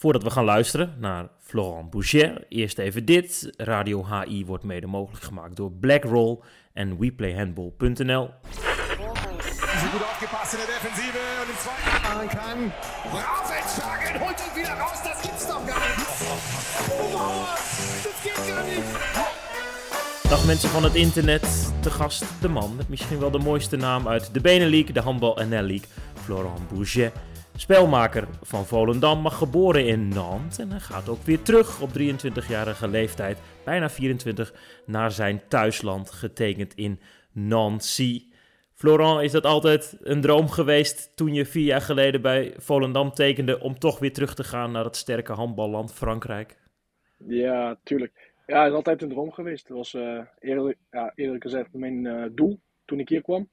Voordat we gaan luisteren naar Florent Boucher, eerst even dit. Radio HI wordt mede mogelijk gemaakt door Blackroll en WePlayHandball.nl. Gut aufgepasst in der Defensive und im zweiten machen kann. Rausentschlagen, holt ihn wieder raus, das gibt's doch gar nicht. Das geht gar nicht. Dag mensen van het internet, te gast de man met misschien wel de mooiste naam uit de Benelink, de Handbal NL League, Florent Bouget. Spelmaker van Volendam, maar geboren in Nantes. En hij gaat ook weer terug op 23-jarige leeftijd, bijna 24, naar zijn thuisland, getekend in Nancy. Florent, is dat altijd een droom geweest toen je vier jaar geleden bij Volendam tekende om toch weer terug te gaan naar het sterke handballand Frankrijk? Ja, tuurlijk. Ja, het is altijd een droom geweest. Het was uh, eerlijk, ja, eerlijk gezegd mijn uh, doel toen ik hier kwam.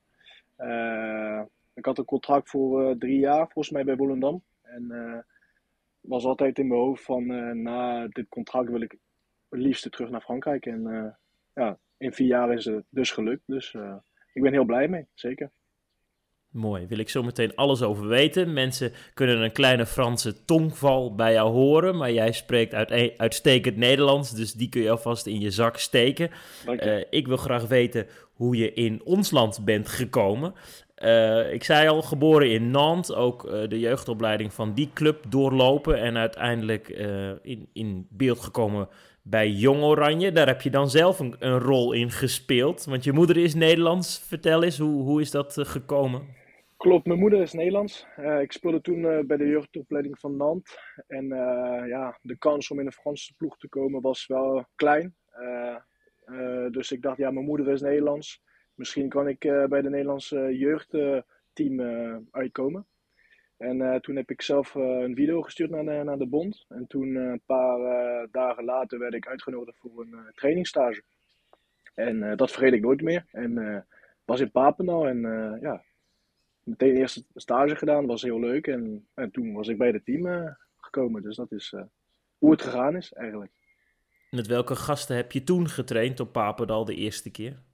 Uh, ik had een contract voor drie jaar volgens mij bij Volendam. En was altijd in mijn hoofd van na dit contract wil ik het liefst terug naar Frankrijk. En ja, in vier jaar is het dus gelukt. Dus ik ben heel blij mee, zeker. Mooi, wil ik zo meteen alles over weten. Mensen kunnen een kleine Franse tongval bij jou horen, maar jij spreekt uit, uitstekend Nederlands, dus die kun je alvast in je zak steken. Uh, ik wil graag weten hoe je in ons land bent gekomen. Uh, ik zei al, geboren in Nantes, ook uh, de jeugdopleiding van die club doorlopen en uiteindelijk in, in beeld gekomen bij Jong Oranje. Daar heb je dan zelf een, een, rol in gespeeld. Want je moeder is Nederlands. Vertel eens, hoe, hoe is dat gekomen? Klopt, mijn moeder is Nederlands. Ik speelde toen bij de jeugdopleiding van Nantes. En ja, de kans om in een Franse ploeg te komen was wel klein. dus ik dacht, ja, mijn moeder is Nederlands. Misschien kan ik bij de Nederlandse jeugdteam uitkomen. En uh, toen heb ik zelf een video gestuurd naar de, naar de bond. En toen, een paar dagen later, werd ik uitgenodigd voor een trainingsstage. En dat vergeet ik nooit meer. En was in Papendal en ja, meteen de eerste stage gedaan. was heel leuk. En, en toen was ik bij het team gekomen. Dus dat is hoe het gegaan is eigenlijk. Met welke gasten heb je toen getraind op Papendal de eerste keer?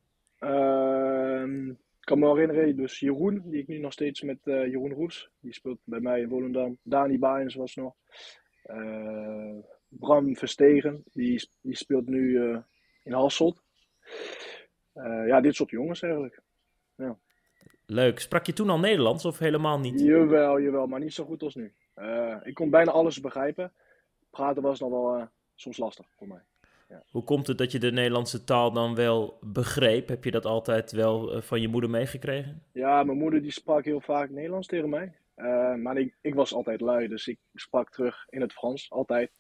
Ik kan me herinneren, dus Jeroen, die ik nu nog steeds met uh, Jeroen Roes, die speelt bij mij in Volendam. Dani Baens was nog. Uh, Bram Verstegen, die, die speelt nu uh, in Hasselt. ja, dit soort jongens eigenlijk. Ja. Leuk. Sprak je toen al Nederlands of helemaal niet? Jawel, jawel, maar niet zo goed als nu. ik kon bijna alles begrijpen. Praten was nog wel soms lastig voor mij. Ja. Hoe komt het dat je de Nederlandse taal dan wel begreep? Heb je dat altijd wel van je moeder meegekregen? Ja, mijn moeder die sprak heel vaak Nederlands tegen mij. Uh, maar ik, ik, was altijd lui, dus ik sprak terug in het Frans, altijd.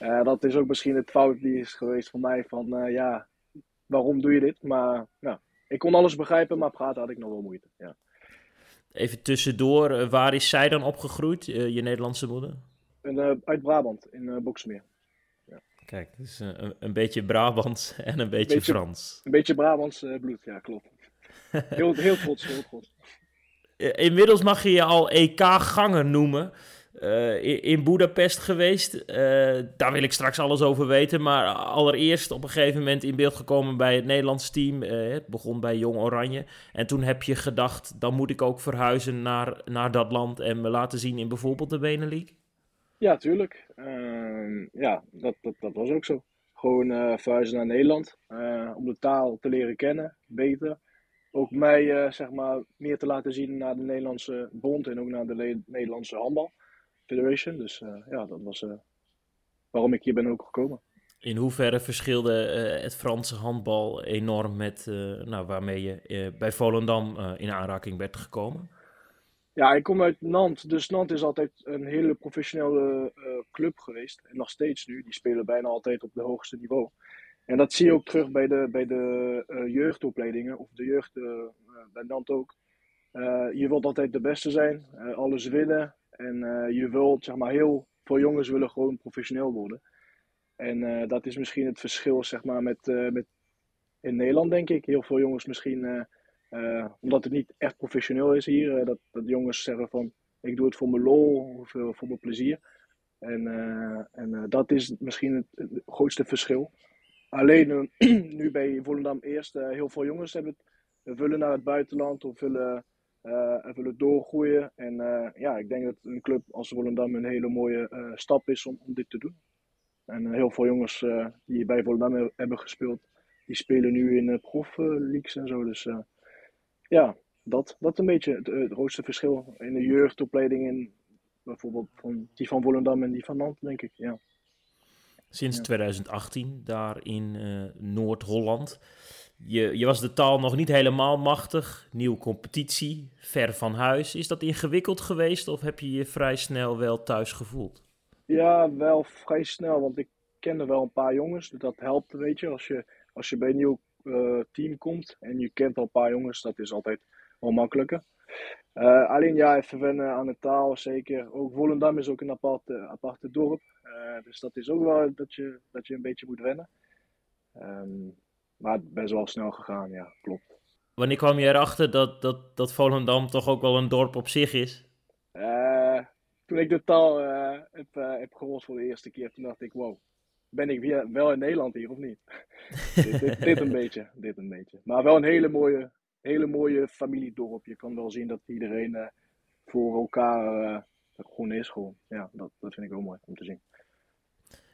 Uh, dat is ook misschien het fout die is geweest van mij, van uh, ja, waarom doe je dit? Maar ik kon alles begrijpen, maar praten had ik nog wel moeite, ja. Even tussendoor, waar is zij dan opgegroeid, je Nederlandse moeder? In, uit Brabant, in Boksmeer. Kijk, dus een, een, beetje Brabants en een beetje, beetje Frans. Een beetje Brabants uh, bloed, ja, klopt. Heel, heel trots, heel trots. Inmiddels mag je je al EK-ganger noemen. Uh, in, in Budapest geweest. Uh, daar wil ik straks alles over weten. Maar allereerst op een gegeven moment in beeld gekomen bij het Nederlands team. het begon bij Jong Oranje. En toen heb je gedacht, dan moet ik ook verhuizen naar, naar dat land en me laten zien in bijvoorbeeld de Benelink. Ja, tuurlijk. Uh, ja, dat, dat, dat was ook zo. Gewoon uh, verhuizen naar Nederland. Uh, om de taal te leren kennen, beter. Ook mij eh, zeg maar, meer te laten zien naar de Nederlandse bond en ook naar de Nederlandse handbal federation. Dus ja, dat was waarom ik hier ben ook gekomen. In hoeverre verschilde het Franse handbal enorm met nou, waarmee je bij Volendam in aanraking werd gekomen? Ja, ik kom uit Nantes. Dus Nantes is altijd een hele professionele uh, club geweest. En nog steeds nu. Die spelen bijna altijd op het hoogste niveau. En dat zie je ook terug bij de, bij de uh, jeugdopleidingen. Of de jeugd uh, bij Nantes ook. je wilt altijd de beste zijn. alles winnen. En je wilt, zeg maar, heel veel jongens willen gewoon professioneel worden. En dat is misschien het verschil, zeg maar, met, met in Nederland, denk ik. Heel veel jongens misschien uh, omdat het niet echt professioneel is hier. Uh, dat, dat jongens zeggen van ik doe het voor mijn lol of uh, voor mijn plezier. En, en dat is misschien het, grootste verschil. Alleen nu bij Volendam eerst, heel veel jongens hebben het, willen naar het buitenland of willen en willen doorgroeien. En ja, ik denk dat een club als Volendam een hele mooie stap is om, om dit te doen. En heel veel jongens die bij Volendam hebben gespeeld, die spelen nu in profleagues en zo. Dus ja, dat, dat een beetje het, het grootste verschil in de jeugdopleiding in bijvoorbeeld van die van Volendam en die van Nant, denk ik. Ja. Sinds 2018 daar in uh, Noord-Holland. Je, je was de taal nog niet helemaal machtig. Nieuwe competitie, ver van huis. Is dat ingewikkeld geweest of heb je je vrij snel wel thuis gevoeld? Ja, wel vrij snel, want ik kende wel een paar jongens. Dat helpt, weet je. Als je, als je bij een nieuw uh, team komt en je kent al een paar jongens, dat is altijd wel makkelijker. Uh, alleen ja, even wennen aan de taal, zeker. Ook Volendam is ook een aparte, aparte dorp. Uh, dus dat is ook wel dat je, dat je een beetje moet wennen. Um, maar best wel snel gegaan, ja, klopt. Wanneer kwam je erachter dat, dat, dat Volendam toch ook wel een dorp op zich is? Uh, toen ik de taal heb, heb gehoord voor de eerste keer, toen dacht ik, wow, ben ik weer wel in Nederland hier of niet? dit, dit, dit, een beetje, dit een beetje. Maar wel een hele mooie, hele mooie familiedorp. Je kan wel zien dat iedereen uh, voor elkaar uh, gewoon is. Gewoon. Ja, dat, dat vind ik ook mooi om te zien.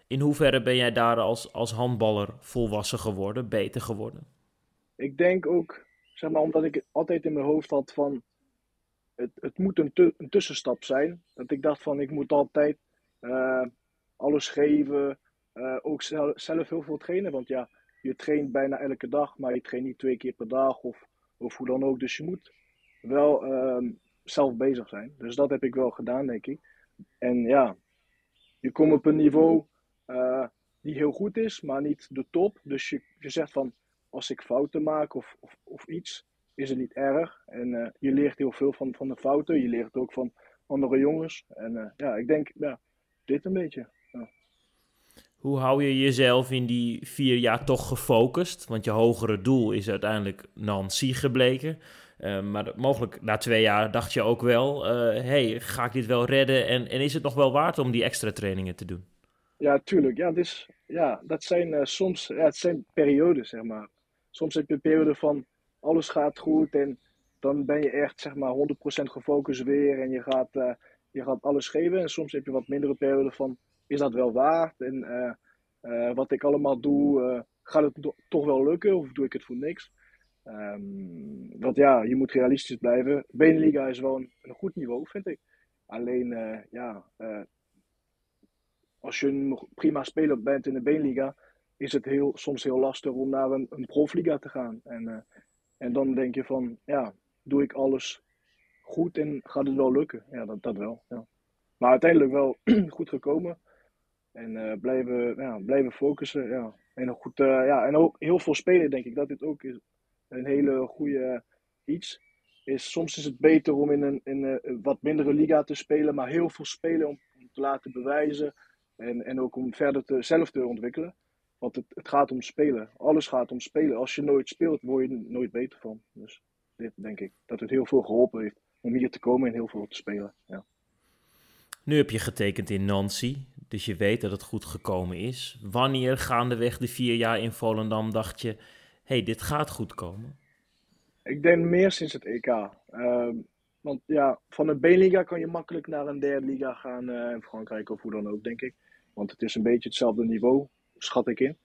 In hoeverre ben jij daar als, als handballer volwassen geworden, beter geworden? Ik denk ook, zeg maar, omdat ik altijd in mijn hoofd had van... Het, het moet een, een tussenstap zijn. Dat ik dacht van, ik moet altijd uh, alles geven. Ook zelf, zelf heel veel trainen. Want ja, je traint bijna elke dag, maar je traint niet twee keer per dag of of hoe dan ook. Dus je moet wel ehm, zelf bezig zijn. Dus dat heb ik wel gedaan, denk ik. En ja, je komt op een niveau uh, die heel goed is, maar niet de top. Dus je, je zegt van, als ik fouten maak of, of, of iets, is het niet erg. En uh, je leert heel veel van, van de fouten. Je leert ook van andere jongens. En ja, ik denk, ja, dit een beetje. Hoe hou je jezelf in die vier jaar toch gefocust? Want je hogere doel is uiteindelijk Nancy gebleken. Uh, maar mogelijk na twee jaar dacht je ook wel: uh, hey, ga ik dit wel redden? En, en is het nog wel waard om die extra trainingen te doen? Ja, tuurlijk. Ja, dus, ja dat zijn uh, soms ja, het zijn periodes, zeg maar. Soms heb je een periode van alles gaat goed en dan ben je echt zeg maar 100% gefocust weer en je gaat, je gaat alles geven. En soms heb je wat mindere perioden van is dat wel waard? En uh, uh, wat ik allemaal doe, uh, gaat het toch wel lukken of doe ik het voor niks? Um, want ja, je moet realistisch blijven. Beneliga is wel een, goed niveau, vind ik. Alleen, ja, als je een prima speler bent in de Beneliga, is het heel, soms heel lastig om naar een, een profliga te gaan. En, en dan denk je van, ja, doe ik alles goed en gaat het wel lukken? Ja, dat, dat wel. Ja. Maar uiteindelijk wel goed gekomen. En uh, blijven, ja, blijven focussen. Ja. En, goed, uh, ja, en ook heel veel spelen, denk ik dat dit ook een hele goede iets. Is, soms is het beter om in een, in een wat mindere liga te spelen, maar heel veel spelen om, om te laten bewijzen. En, en ook om verder te, zelf te ontwikkelen. Want het, het gaat om spelen. Alles gaat om spelen. Als je nooit speelt, word je er nooit beter van. Dus dit denk ik dat het heel veel geholpen heeft om hier te komen en heel veel te spelen. Ja. Nu heb je getekend in Nancy, dus je weet dat het goed gekomen is. Wanneer gaandeweg de vier jaar in Volendam dacht je, hey, dit gaat goed komen? Ik denk meer sinds het EK. Ehm, want ja, van een B-liga kan je makkelijk naar een derde liga gaan uh, in Frankrijk of hoe dan ook, denk ik. Want het is een beetje hetzelfde niveau, schat ik in.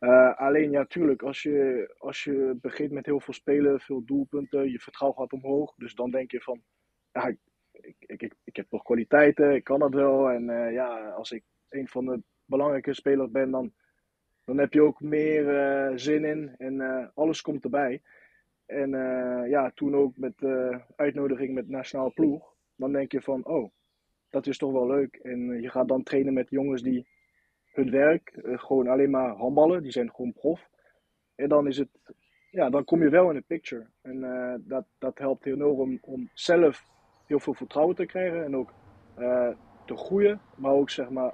Uh, alleen ja, tuurlijk, als je, als je begint met heel veel spelen, veel doelpunten, je vertrouwen gaat omhoog. Dus dan denk je van, ja, ik, ik, ik, heb toch kwaliteiten, ik kan dat wel. En uh, ja, als ik een van de belangrijke spelers ben, dan, dan heb je ook meer uh, zin in en uh, alles komt erbij. En ja, toen ook met uitnodiging met nationale ploeg, dan denk je van, oh, dat is toch wel leuk. En je gaat dan trainen met jongens die hun werk, gewoon alleen maar handballen, die zijn gewoon prof. En dan is het, ja, dan kom je wel in de picture. En dat, dat helpt enorm om, om zelf heel veel vertrouwen te krijgen en ook uh, te groeien, maar ook zeg maar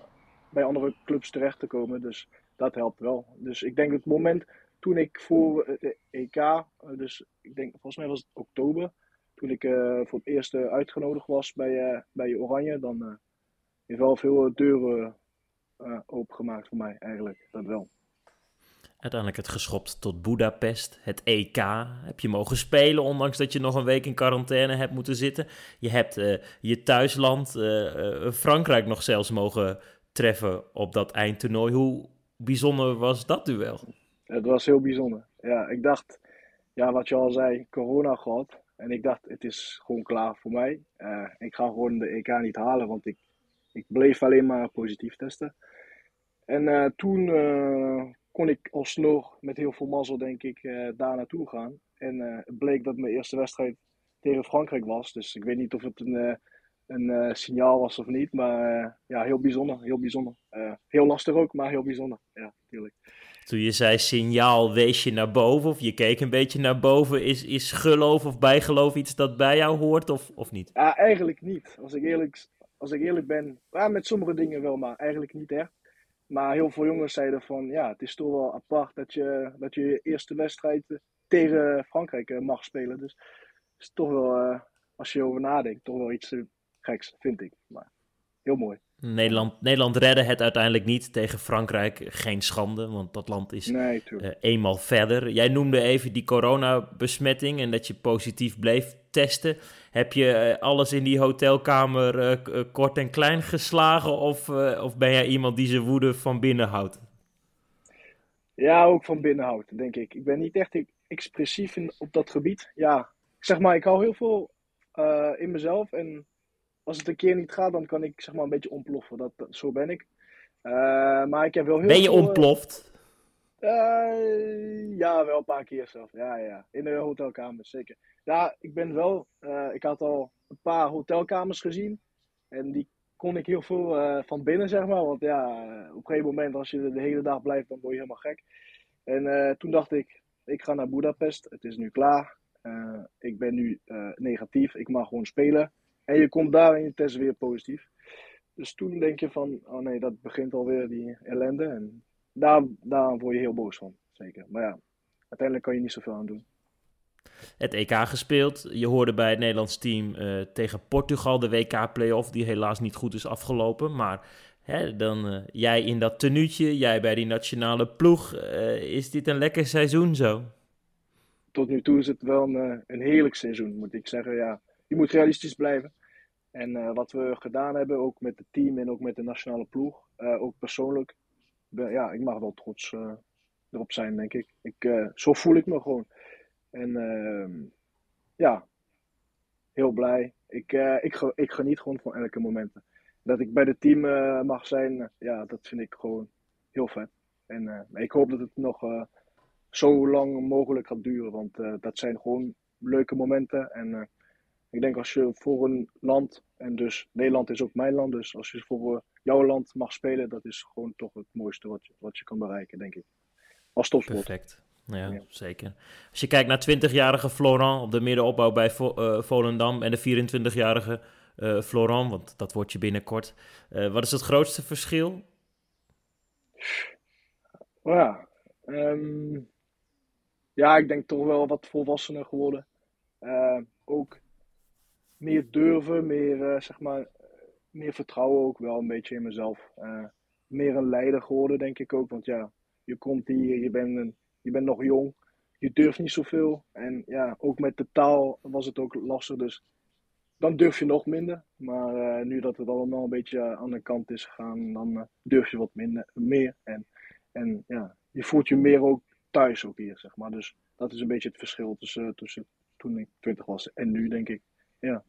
bij andere clubs terecht te komen. Dus dat helpt wel. Dus ik denk het moment toen ik voor het EK, eh, dus ik denk volgens mij was het oktober, toen ik voor het eerst uitgenodigd was bij, uh, bij Oranje, dan heeft wel veel deuren opengemaakt voor mij eigenlijk. Dat wel. Uiteindelijk het geschopt tot Budapest, het EK. Heb je mogen spelen, ondanks dat je nog een week in quarantaine hebt moeten zitten. Je hebt uh, je thuisland, uh, Frankrijk, nog zelfs mogen treffen op dat eindtoernooi. Hoe bijzonder was dat duel? Het was heel bijzonder. Ja, ik dacht, ja, wat je al zei, corona gehad. En ik dacht, het is gewoon klaar voor mij. ik ga gewoon de EK niet halen, want ik, ik bleef alleen maar positief testen. En toen kon ik alsnog met heel veel mazzel, denk ik, uh, daar naartoe gaan. En uh, het bleek dat mijn eerste wedstrijd tegen Frankrijk was. Dus ik weet niet of het een, uh, een signaal was of niet. Maar ja, heel bijzonder. Heel bijzonder. heel lastig ook, maar heel bijzonder. Ja, natuurlijk. Toen je zei signaal, wees je naar boven of je keek een beetje naar boven. Is, is geloof of bijgeloof iets dat bij jou hoort of, of niet? Ja, eigenlijk niet. Als ik eerlijk, als ik eerlijk ben, ja, met sommige dingen wel, maar eigenlijk niet echt. Maar heel veel jongens zeiden van ja, het is toch wel apart dat je dat je, je eerste wedstrijd eh, tegen Frankrijk eh, mag spelen. Dus het is toch wel, uh, als je erover nadenkt, toch wel iets geks, vind ik. Maar heel mooi. Nederland, Nederland redde het uiteindelijk niet tegen Frankrijk. Geen schande, want dat land is nee, eenmaal verder. Jij noemde even die coronabesmetting en dat je positief bleef testen. Heb je eh, alles in die hotelkamer uh, kort en klein geslagen? Of, of ben jij iemand die zijn woede van binnen houdt? Ja, ook van binnen houdt, denk ik. Ik ben niet echt expressief in, op dat gebied. Ja, zeg maar, ik hou heel veel in mezelf. En als het een keer niet gaat, dan kan ik zeg maar een beetje ontploffen. Dat, zo ben ik. maar ik heb wel heel Ben je ontploft? ja, wel een paar keer zelf. Ja, ja. In de hotelkamer, zeker. Ja, ik ben wel. Uh, ik had al een paar hotelkamers gezien. En die kon ik heel veel uh, van binnen, zeg maar. Want ja, op een gegeven moment, als je de hele dag blijft, dan word je helemaal gek. En toen dacht ik, ik ga naar Budapest. Het is nu klaar. ik ben nu negatief. Ik mag gewoon spelen. En je komt daar en je test weer positief. Dus toen denk je van, oh nee, dat begint alweer die ellende. En daar, daar word je heel boos van, zeker. Maar ja, uiteindelijk kan je niet zoveel aan doen het EK gespeeld. Je hoorde bij het Nederlands team uh, tegen Portugal de WK-playoff, die helaas niet goed is afgelopen. Maar hè, dan uh, jij in dat tenuutje, jij bij die nationale ploeg. Uh, is dit een lekker seizoen zo? Tot nu toe is het wel een, een heerlijk seizoen, moet ik zeggen. Ja, je moet realistisch blijven. En wat we gedaan hebben, ook met het team en ook met de nationale ploeg, ook persoonlijk, ja, ik mag wel trots erop zijn, denk ik. ik zo voel ik me gewoon. En uh, ja, heel blij. Ik, uh, ik, ik geniet gewoon van elke momenten. Dat ik bij het team uh, mag zijn, eh, ja, dat vind ik gewoon heel vet. En ik hoop dat het nog zo lang mogelijk gaat duren, want dat zijn gewoon leuke momenten. En ik denk als je voor een land, en dus Nederland is ook mijn land, dus als je voor jouw land mag spelen, dat is gewoon toch het mooiste wat je, wat je kan bereiken, denk ik. Als topsport. Ja, zeker. Als je kijkt naar 20-jarige Florent op de middenopbouw bij uh, Volendam en de 24-jarige uh, eh, Florent, want dat wordt je binnenkort. Uh, wat is het grootste verschil? Ja, um, ja, ik denk toch wel wat volwassener geworden. ook meer durven, meer, zeg maar, meer vertrouwen ook wel een beetje in mezelf. meer een leider geworden, denk ik ook. Want ja, je komt hier, je bent een je bent nog jong, je durft niet zoveel. En ja, ook met de taal was het ook lastig, dus dan durf je nog minder. Maar uh, nu dat het allemaal een beetje aan de kant is gegaan, dan uh, durf je wat minder, meer. En, en ja, je voelt je meer ook thuis ook hier, zeg maar. Dus dat is een beetje het verschil tussen, tussen toen ik 20 was en nu, denk ik. Ja.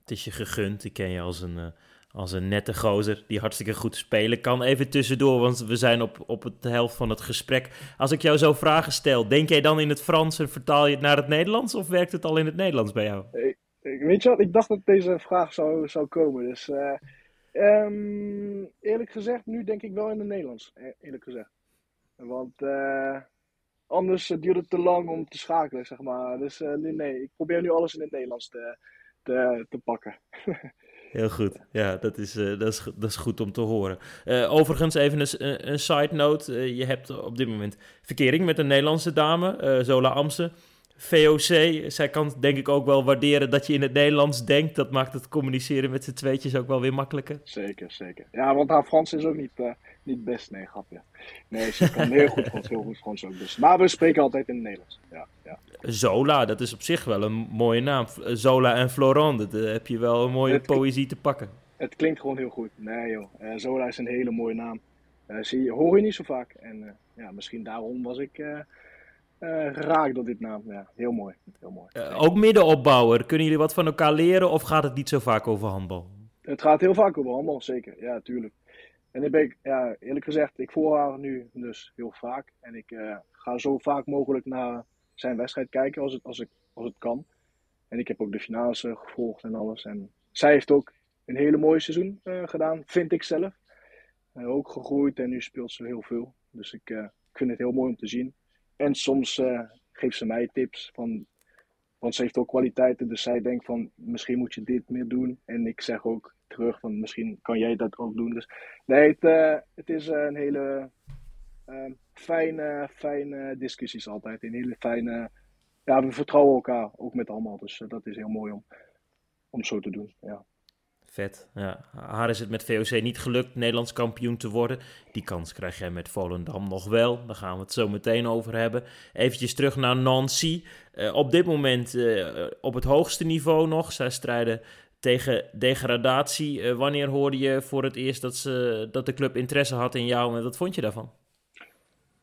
Het is je gegund. Ik ken je als een, als een nette gozer die hartstikke goed spelen kan. Even tussendoor, want we zijn op, op de helft van het gesprek. Als ik jou zo vragen stel, denk jij dan in het Frans en vertaal je het naar het Nederlands? Of werkt het al in het Nederlands bij jou? weet je wat, ik dacht dat deze vraag zou, zou komen. Dus uh, um, eerlijk gezegd, nu denk ik wel in het Nederlands. E-, eerlijk gezegd. Want uh, anders duurt het te lang om te schakelen, zeg maar. Dus uh, nee, nee, ik probeer nu alles in het Nederlands te, te, te pakken. Heel goed. Ja, dat is, uh, dat is, dat is goed om te horen. Uh, overigens, even een, een side note. Uh, je hebt op dit moment verkering met een Nederlandse dame, Zola Amse. VOC, zij kan denk ik ook wel waarderen dat je in het Nederlands denkt. Dat maakt het communiceren met z'n tweetjes ook wel weer makkelijker. Zeker, zeker. Ja, want haar Frans is ook niet, niet best. Nee, grapje. Nee, ze kan heel goed Frans, heel goed Frans ook. Dus. Maar we spreken altijd in het Nederlands. Ja, ja. Zola, dat is op zich wel een mooie naam. Zola en Florent, daar heb je wel een mooie poëzie te pakken. Het klinkt gewoon heel goed. Nee joh, uh, Zola is een hele mooie naam. Uh, zie, hoor je niet zo vaak. En ja, misschien daarom was ik geraakt door dit naam. Ja, heel mooi. Heel mooi. Ook middenopbouwer. Kunnen jullie wat van elkaar leren of gaat het niet zo vaak over handbal? Het gaat heel vaak over handbal, zeker. Ja, tuurlijk. En ik ben, ja, eerlijk gezegd, ik voel haar nu dus heel vaak. En ik uh, ga zo vaak mogelijk naar zijn wedstrijd kijken als het, als, ik, als het kan. En ik heb ook de finales gevolgd en alles. En zij heeft ook een hele mooie seizoen gedaan, vind ik zelf. ook gegroeid en nu speelt ze heel veel. Dus ik, ik vind het heel mooi om te zien. En soms geeft ze mij tips van, want ze heeft ook kwaliteiten. Dus zij denkt van misschien moet je dit meer doen. En ik zeg ook terug van misschien kan jij dat ook doen. Dus nee, het, uh, het is een hele uh, fijne, fijne discussies altijd. Een hele fijne, ja, we vertrouwen elkaar ook met allemaal. Dus dat is heel mooi om, om zo te doen. Ja. Vet. Ja. Haar is het met VOC niet gelukt Nederlands kampioen te worden. Die kans krijg jij met Volendam nog wel. Daar gaan we het zo meteen over hebben. Eventjes terug naar Nancy. Uh, op dit moment op het hoogste niveau nog. Zij strijden tegen degradatie. Uh, wanneer hoorde je voor het eerst dat, ze, dat de club interesse had in jou en wat vond je daarvan?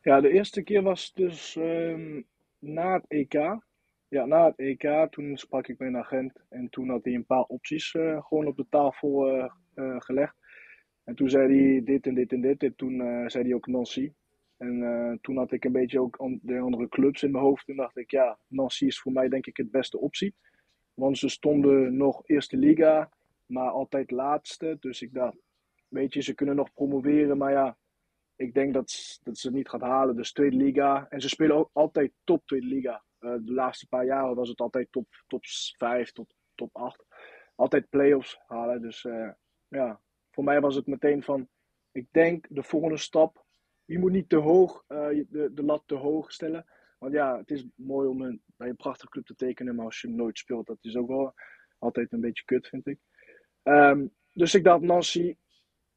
Ja, de eerste keer was dus um, na het EK ja, na het EK, toen sprak ik een agent en toen had hij een paar opties uh, gewoon op de tafel uh, gelegd. En toen zei hij dit en dit en dit. En toen zei hij ook Nancy. En toen had ik een beetje ook de andere clubs in mijn hoofd. En dacht ik, ja, Nancy is voor mij denk ik het beste optie. Want ze stonden nog eerste liga, maar altijd laatste. Dus ik dacht, weet je, ze kunnen nog promoveren. Maar ja, ik denk dat, dat ze het niet gaat halen. Dus tweede liga. En ze spelen ook altijd top tweede liga. Uh, de laatste paar jaren was het altijd top, top 5 tot top 8. Altijd play-offs halen. Dus uh, ja, voor mij was het meteen van, ik denk de volgende stap, je moet niet te hoog, uh, de, de lat te hoog stellen. Want ja, het is mooi om een, bij een prachtige club te tekenen, maar als je nooit speelt, dat is ook wel altijd een beetje kut, vind ik. Um, dus ik dacht, Nancy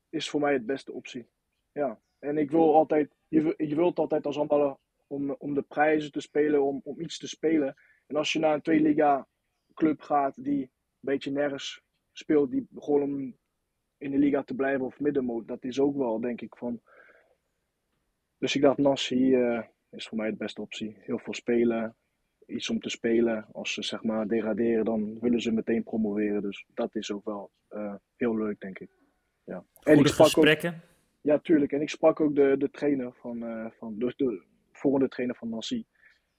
is voor mij het beste optie. Ja, en ik wil altijd, je, wilt altijd als handballer om, om de prijzen te spelen, om, om iets te spelen. En als je naar een tweede liga club gaat die een beetje nergens speelt, die gewoon om in de liga te blijven of middenmoot, dat is ook wel, denk ik, van... Dus ik dacht, Nassi uh, is voor mij de beste optie. Heel veel spelen, iets om te spelen. Als ze zeg maar degraderen, dan willen ze meteen promoveren. Dus dat is ook wel uh, heel leuk, denk ik. Ja. Goede en ik gesprekken? Ook, ja, tuurlijk. En ik sprak ook de, de trainer van, uh, van de, de, volgende trainer van Nancy.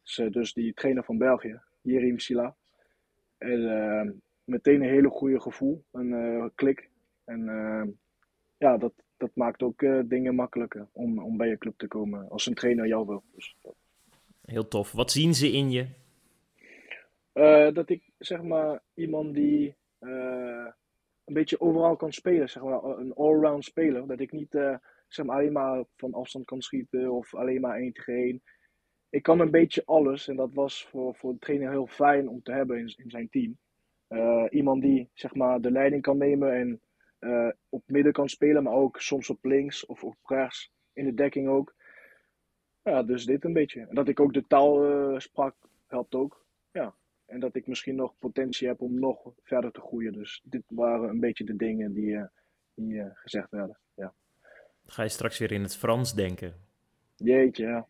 Dus, dus die trainer van België, Jerim Silla. En uh, meteen een hele goede gevoel, een klik. En ja, dat, dat maakt ook dingen makkelijker om, om bij je club te komen als een trainer jou wil. Dus, Heel tof. Wat zien ze in je? dat ik zeg maar iemand die een beetje overal kan spelen, zeg maar, een allround speler. Dat ik niet zeg maar, alleen maar van afstand kan schieten of alleen maar 1 tegen 1. Ik kan een beetje alles en dat was voor, voor de trainer heel fijn om te hebben in, in zijn team. Iemand die zeg maar, de leiding kan nemen en uh, op midden kan spelen, maar ook soms op links of op rechts, in de dekking ook. Ja, dus dit een beetje. En dat ik ook de taal uh, sprak, helpt ook. Ja. En dat ik misschien nog potentie heb om nog verder te groeien. Dus dit waren een beetje de dingen die, die gezegd werden. Ja. Ga je straks weer in het Frans denken? Jeetje, ja.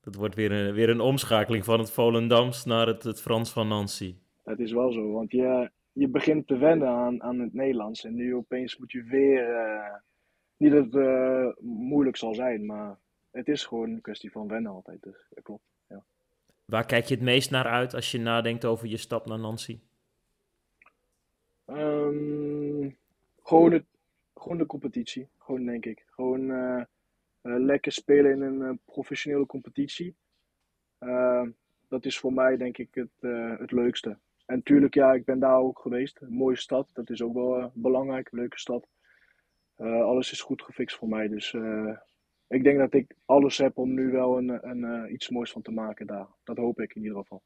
Dat wordt weer een, weer een omschakeling van het Volendams naar het, het Frans van Nancy. Het is wel zo, want je, je begint te wennen aan, aan het Nederlands. En nu opeens moet je weer. Uh, niet dat het uh, moeilijk zal zijn, maar het is gewoon een kwestie van wennen altijd. Dus dat klopt. Ja. Waar kijk je het meest naar uit als je nadenkt over je stap naar Nancy? Um, gewoon het gewoon de competitie. Gewoon denk ik. Gewoon uh, uh, lekker spelen in een professionele competitie. dat is voor mij denk ik het, het leukste. En natuurlijk, ja, ik ben daar ook geweest. Een mooie stad. Dat is ook wel belangrijk. Leuke stad. alles is goed gefixt voor mij. Dus ik denk dat ik alles heb om nu wel een, een, een iets moois van te maken daar. Dat hoop ik in ieder geval.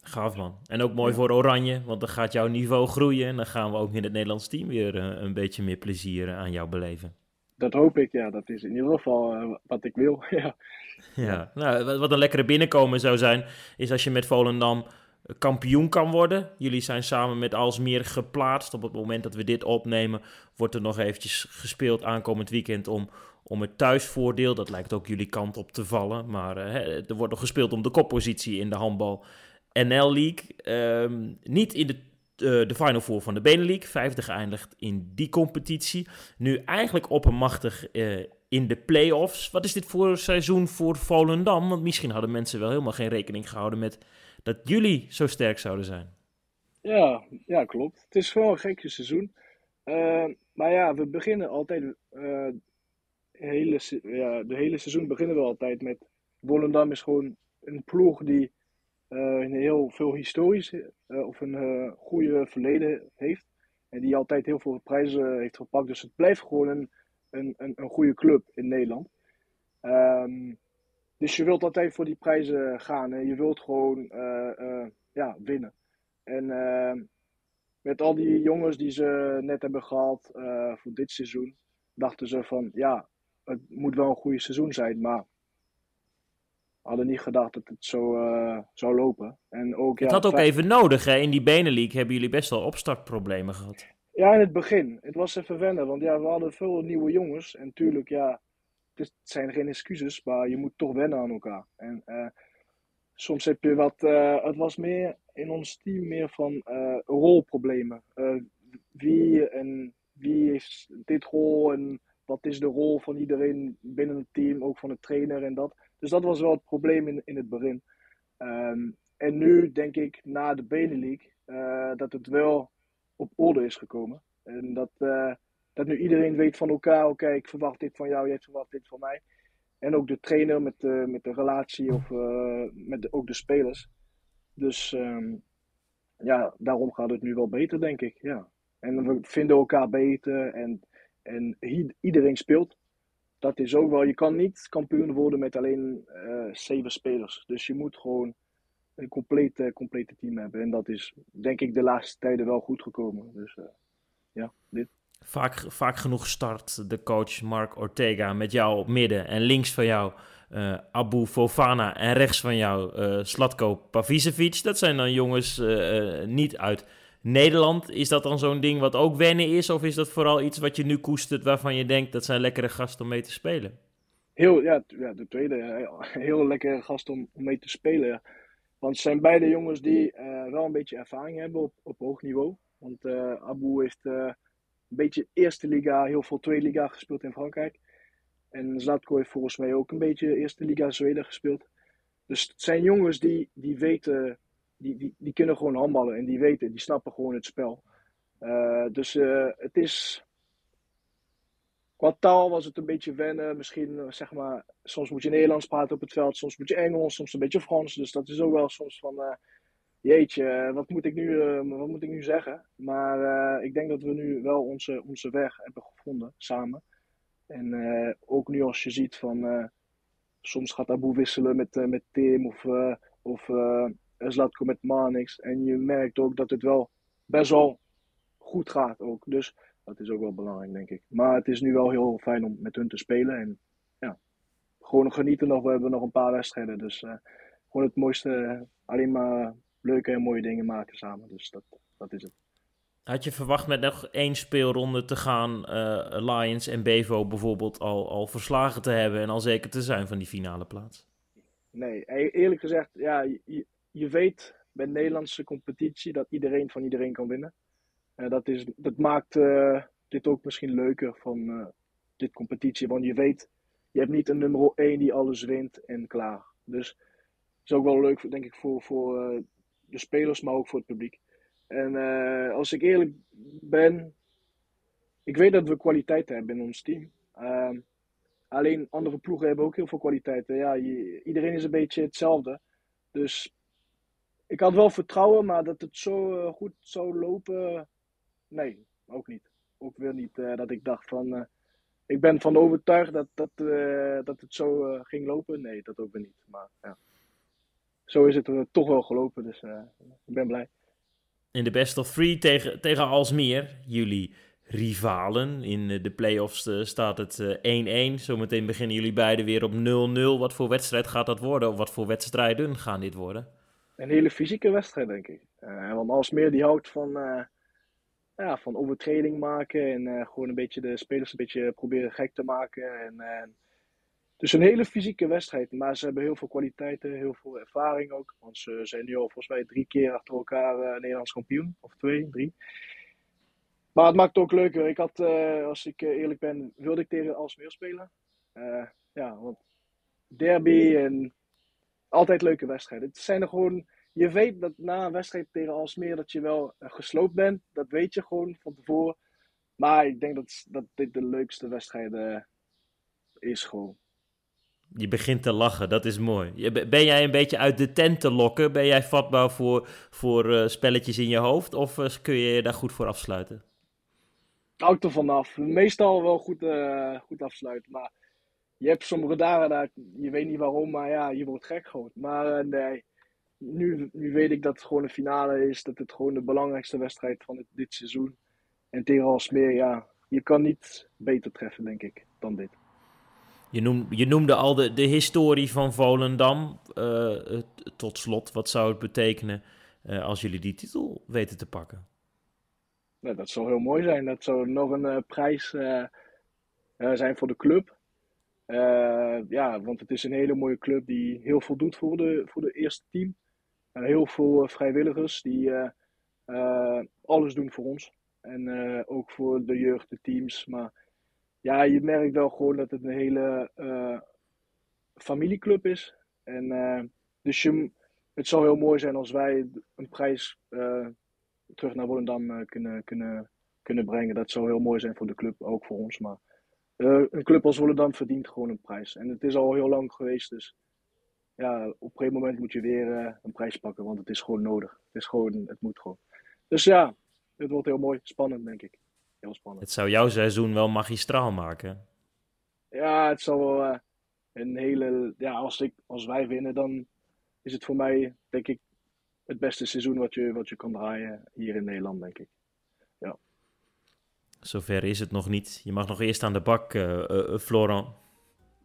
Gaaf man. En ook mooi voor Oranje, want dan gaat jouw niveau groeien. En dan gaan we ook in het Nederlands team weer een beetje meer plezier aan jou beleven. Dat hoop ik, ja. Dat is in ieder geval wat ik wil. ja. ja, nou, wat een lekkere binnenkomen zou zijn, is als je met Volendam kampioen kan worden. Jullie zijn samen met Alsmeer geplaatst. Op het moment dat we dit opnemen, wordt er nog eventjes gespeeld aankomend weekend om, om het thuisvoordeel. Dat lijkt ook jullie kant op te vallen. Maar uh, er wordt nog gespeeld om de koppositie in de handbal NL League. Um, niet in de, uh, de Final Four van de Benelux. Vijfde geëindigd in die competitie. Nu eigenlijk oppermachtig uh, in de play-offs. Wat is dit voor seizoen voor Volendam? Want misschien hadden mensen wel helemaal geen rekening gehouden met dat jullie zo sterk zouden zijn. Ja, ja klopt. Het is gewoon een gekke seizoen. Uh, maar ja, we beginnen altijd. Uh, hele, ja, de hele seizoen beginnen we altijd met. Volendam is gewoon een ploeg die uh, een heel veel historisch of een goede verleden heeft. En die altijd heel veel prijzen heeft gepakt. Dus het blijft gewoon een, een, een, een goede club in Nederland. Um, dus je wilt altijd voor die prijzen gaan. En je wilt gewoon uh, uh, ja, winnen. En met al die jongens die ze net hebben gehad voor dit seizoen, dachten ze van ja, het moet wel een goede seizoen zijn. Maar hadden niet gedacht dat het zo zou lopen. En ook, ja, het had ook even nodig, hè? In die Benelink hebben jullie best wel opstartproblemen gehad. Ja, in het begin. Het was even wennen, want ja, we hadden veel nieuwe jongens. En tuurlijk, ja, het zijn geen excuses, maar je moet toch wennen aan elkaar. En uh, soms heb je wat, uh, het was meer in ons team meer van uh, rolproblemen. wie en wie heeft dit rol en wat is de rol van iedereen binnen het team, ook van de trainer en dat. Dus dat was wel het probleem in, in het begin. Um, en nu denk ik na de Benelink dat het wel op orde is gekomen. En dat, dat nu iedereen weet van elkaar, oké, ik verwacht dit van jou, jij verwacht dit van mij. En ook de trainer met de, met de relatie of uh, met ook de spelers. Dus um, ja, daarom gaat het nu wel beter, denk ik. Ja. En we vinden elkaar beter en, en iedereen speelt. Dat is ook wel, je kan niet kampioen worden met alleen uh, zeven spelers. Dus je moet gewoon een complete, complete team hebben. En dat is denk ik de laatste tijden wel goed gekomen. Dus ja, dit. Vaak, vaak genoeg start de coach Mark Ortega met jou op midden en links van jou uh, Abu Fofana en rechts van jou uh, Slatko Pavicevic. Dat zijn dan jongens uh, niet uit Nederland. Is dat dan zo'n ding wat ook wennen is? Of is dat vooral iets wat je nu koestert waarvan je denkt dat zijn lekkere gasten om mee te spelen? Heel, ja, ja de tweede. Heel lekkere gast om, om mee te spelen. Want het zijn beide jongens die wel een beetje ervaring hebben op, op hoog niveau. Want Abu heeft een beetje eerste liga, heel veel tweede liga gespeeld in Frankrijk. En Zlatko heeft volgens mij ook een beetje eerste liga Zweden gespeeld. Dus het zijn jongens die, die weten, die, die, die kunnen gewoon handballen en die weten, die snappen gewoon het spel. Uh, dus uh, het is. Qua taal was het een beetje wennen. Misschien, uh, zeg maar, soms moet je Nederlands praten op het veld, soms moet je Engels, soms een beetje Frans. Dus dat is ook wel soms van jeetje, wat moet ik nu, uh, wat moet ik nu zeggen? Maar uh, ik denk dat we nu wel onze, onze weg hebben gevonden samen. En uh, ook nu als je ziet van soms gaat Abu wisselen met, met Tim of, of Zlatko met Manix. En je merkt ook dat het wel best wel goed gaat ook. Dus dat is ook wel belangrijk denk ik. Maar het is nu wel heel fijn om met hun te spelen. En ja, gewoon genieten nog. We hebben nog een paar wedstrijden. Dus gewoon het mooiste, alleen maar leuke en mooie dingen maken samen. Dus dat, dat is het. Had je verwacht met nog één speelronde te gaan, uh, Lions en Bevo bijvoorbeeld al, al verslagen te hebben en al zeker te zijn van die finale plaats? Nee, e-, eerlijk gezegd, ja, je, je weet bij de Nederlandse competitie dat iedereen van iedereen kan winnen. Uh, dat, is, dat maakt uh, dit ook misschien leuker van dit competitie, want je weet, je hebt niet een nummer 1 die alles wint en klaar. Dus het is ook wel leuk, denk ik, voor, voor de spelers, maar ook voor het publiek. En uh, als ik eerlijk ben, ik weet dat we kwaliteit hebben in ons team. Uh, alleen andere ploegen hebben ook heel veel kwaliteit. Ja, iedereen is een beetje hetzelfde. Dus ik had wel vertrouwen, maar dat het zo uh, goed zou lopen, nee, ook niet. Ook weer niet uh, dat ik dacht van, ik ben van overtuigd dat, dat, dat het zo ging lopen. Nee, dat ook weer niet. Maar ja. Zo is het toch wel gelopen, dus ik ben blij. In de best of three tegen, tegen Alsmeer, jullie rivalen. In de play-offs staat het 1-1. Zometeen beginnen jullie beiden weer op 0-0. Wat voor wedstrijd gaat dat worden? Of wat voor wedstrijden gaan dit worden? Een hele fysieke wedstrijd, denk ik. Uh, want Alsmeer die houdt van, uh, ja, van overtreding maken en uh, gewoon een beetje de spelers een beetje proberen gek te maken. En, dus een hele fysieke wedstrijd, maar ze hebben heel veel kwaliteiten, heel veel ervaring ook. Want ze zijn nu al volgens mij drie keer achter elkaar Nederlands kampioen, of twee, drie. Maar het maakt het ook leuker. Ik had, als ik eerlijk ben, wilde ik tegen Alsmeer spelen. ja, want derby en altijd leuke wedstrijden. Het zijn er gewoon, je weet dat na een wedstrijd tegen Alsmeer dat je wel gesloopt bent. Dat weet je gewoon van tevoren. Maar ik denk dat, dat dit de leukste wedstrijd is gewoon. Je begint te lachen, dat is mooi. Ben jij een beetje uit de tent te lokken? Ben jij vatbaar voor, voor uh, spelletjes in je hoofd? Of uh, kun je je daar goed voor afsluiten? Houdt er vanaf. Meestal wel goed, goed afsluiten. Maar je hebt sommige dagen dat je weet niet waarom, maar ja, je wordt gek gewoon. Maar nee, nu, nu weet ik dat het gewoon een finale is, dat het gewoon de belangrijkste wedstrijd van dit, seizoen. En tegen Alsmeer, ja, je kan niet beter treffen, denk ik, dan dit. Je, noem, je noemde al de, de historie van Volendam. Uh, tot slot, wat zou het betekenen uh, als jullie die titel weten te pakken? Dat zou heel mooi zijn. Dat zou nog een prijs zijn voor de club. Ja, want het is een hele mooie club die heel veel doet voor de, voor de eerste team. Heel veel eh, vrijwilligers die alles doen voor ons. En ook voor de jeugd, de teams. Maar ja, je merkt wel gewoon dat het een hele familieclub is. En dus je, het zou heel mooi zijn als wij een prijs terug naar Volendam kunnen, kunnen, kunnen brengen. Dat zou heel mooi zijn voor de club, ook voor ons. Maar een club als Volendam verdient gewoon een prijs. En het is al heel lang geweest, dus ja, op een gegeven moment moet je weer een prijs pakken, want het is gewoon nodig. Het is gewoon, het moet gewoon. Dus ja, het wordt heel mooi, spannend denk ik. Heel spannend. Het zou jouw seizoen wel magistraal maken. Ja, het zal wel uh, een hele, ja, als, ik, als wij winnen, dan is het voor mij, denk ik, het beste seizoen wat je, wat je kan draaien hier in Nederland, denk ik. Ja. Zover is het nog niet. Je mag nog eerst aan de bak, uh, Florent.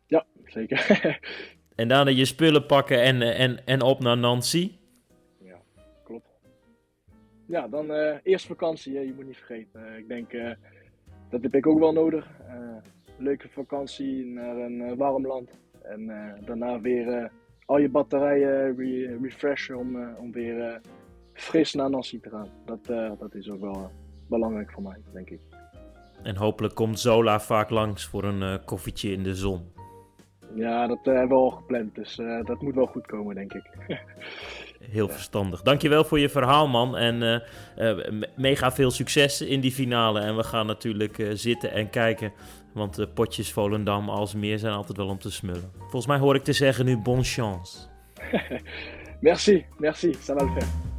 Ja, zeker. en daarna je spullen pakken en, en, en op naar Nancy. Ja, dan uh, eerst vakantie, hè. je moet niet vergeten. ik denk, dat heb ik ook wel nodig. leuke vakantie naar een warm land. En daarna weer al je batterijen re refreshen om, om weer fris naar Nancy te gaan. Dat, dat is ook wel belangrijk voor mij, denk ik. En hopelijk komt Zola vaak langs voor een koffietje in de zon. Ja, dat hebben we al gepland, dus uh, dat moet wel goed komen, denk ik. Heel ja. verstandig. Dankjewel voor je verhaal, man. En mega veel succes in die finale. En we gaan natuurlijk zitten en kijken. Want de potjes Volendam als meer zijn altijd wel om te smullen. Volgens mij hoor ik te zeggen nu bon chance. merci, merci. Ça va le faire.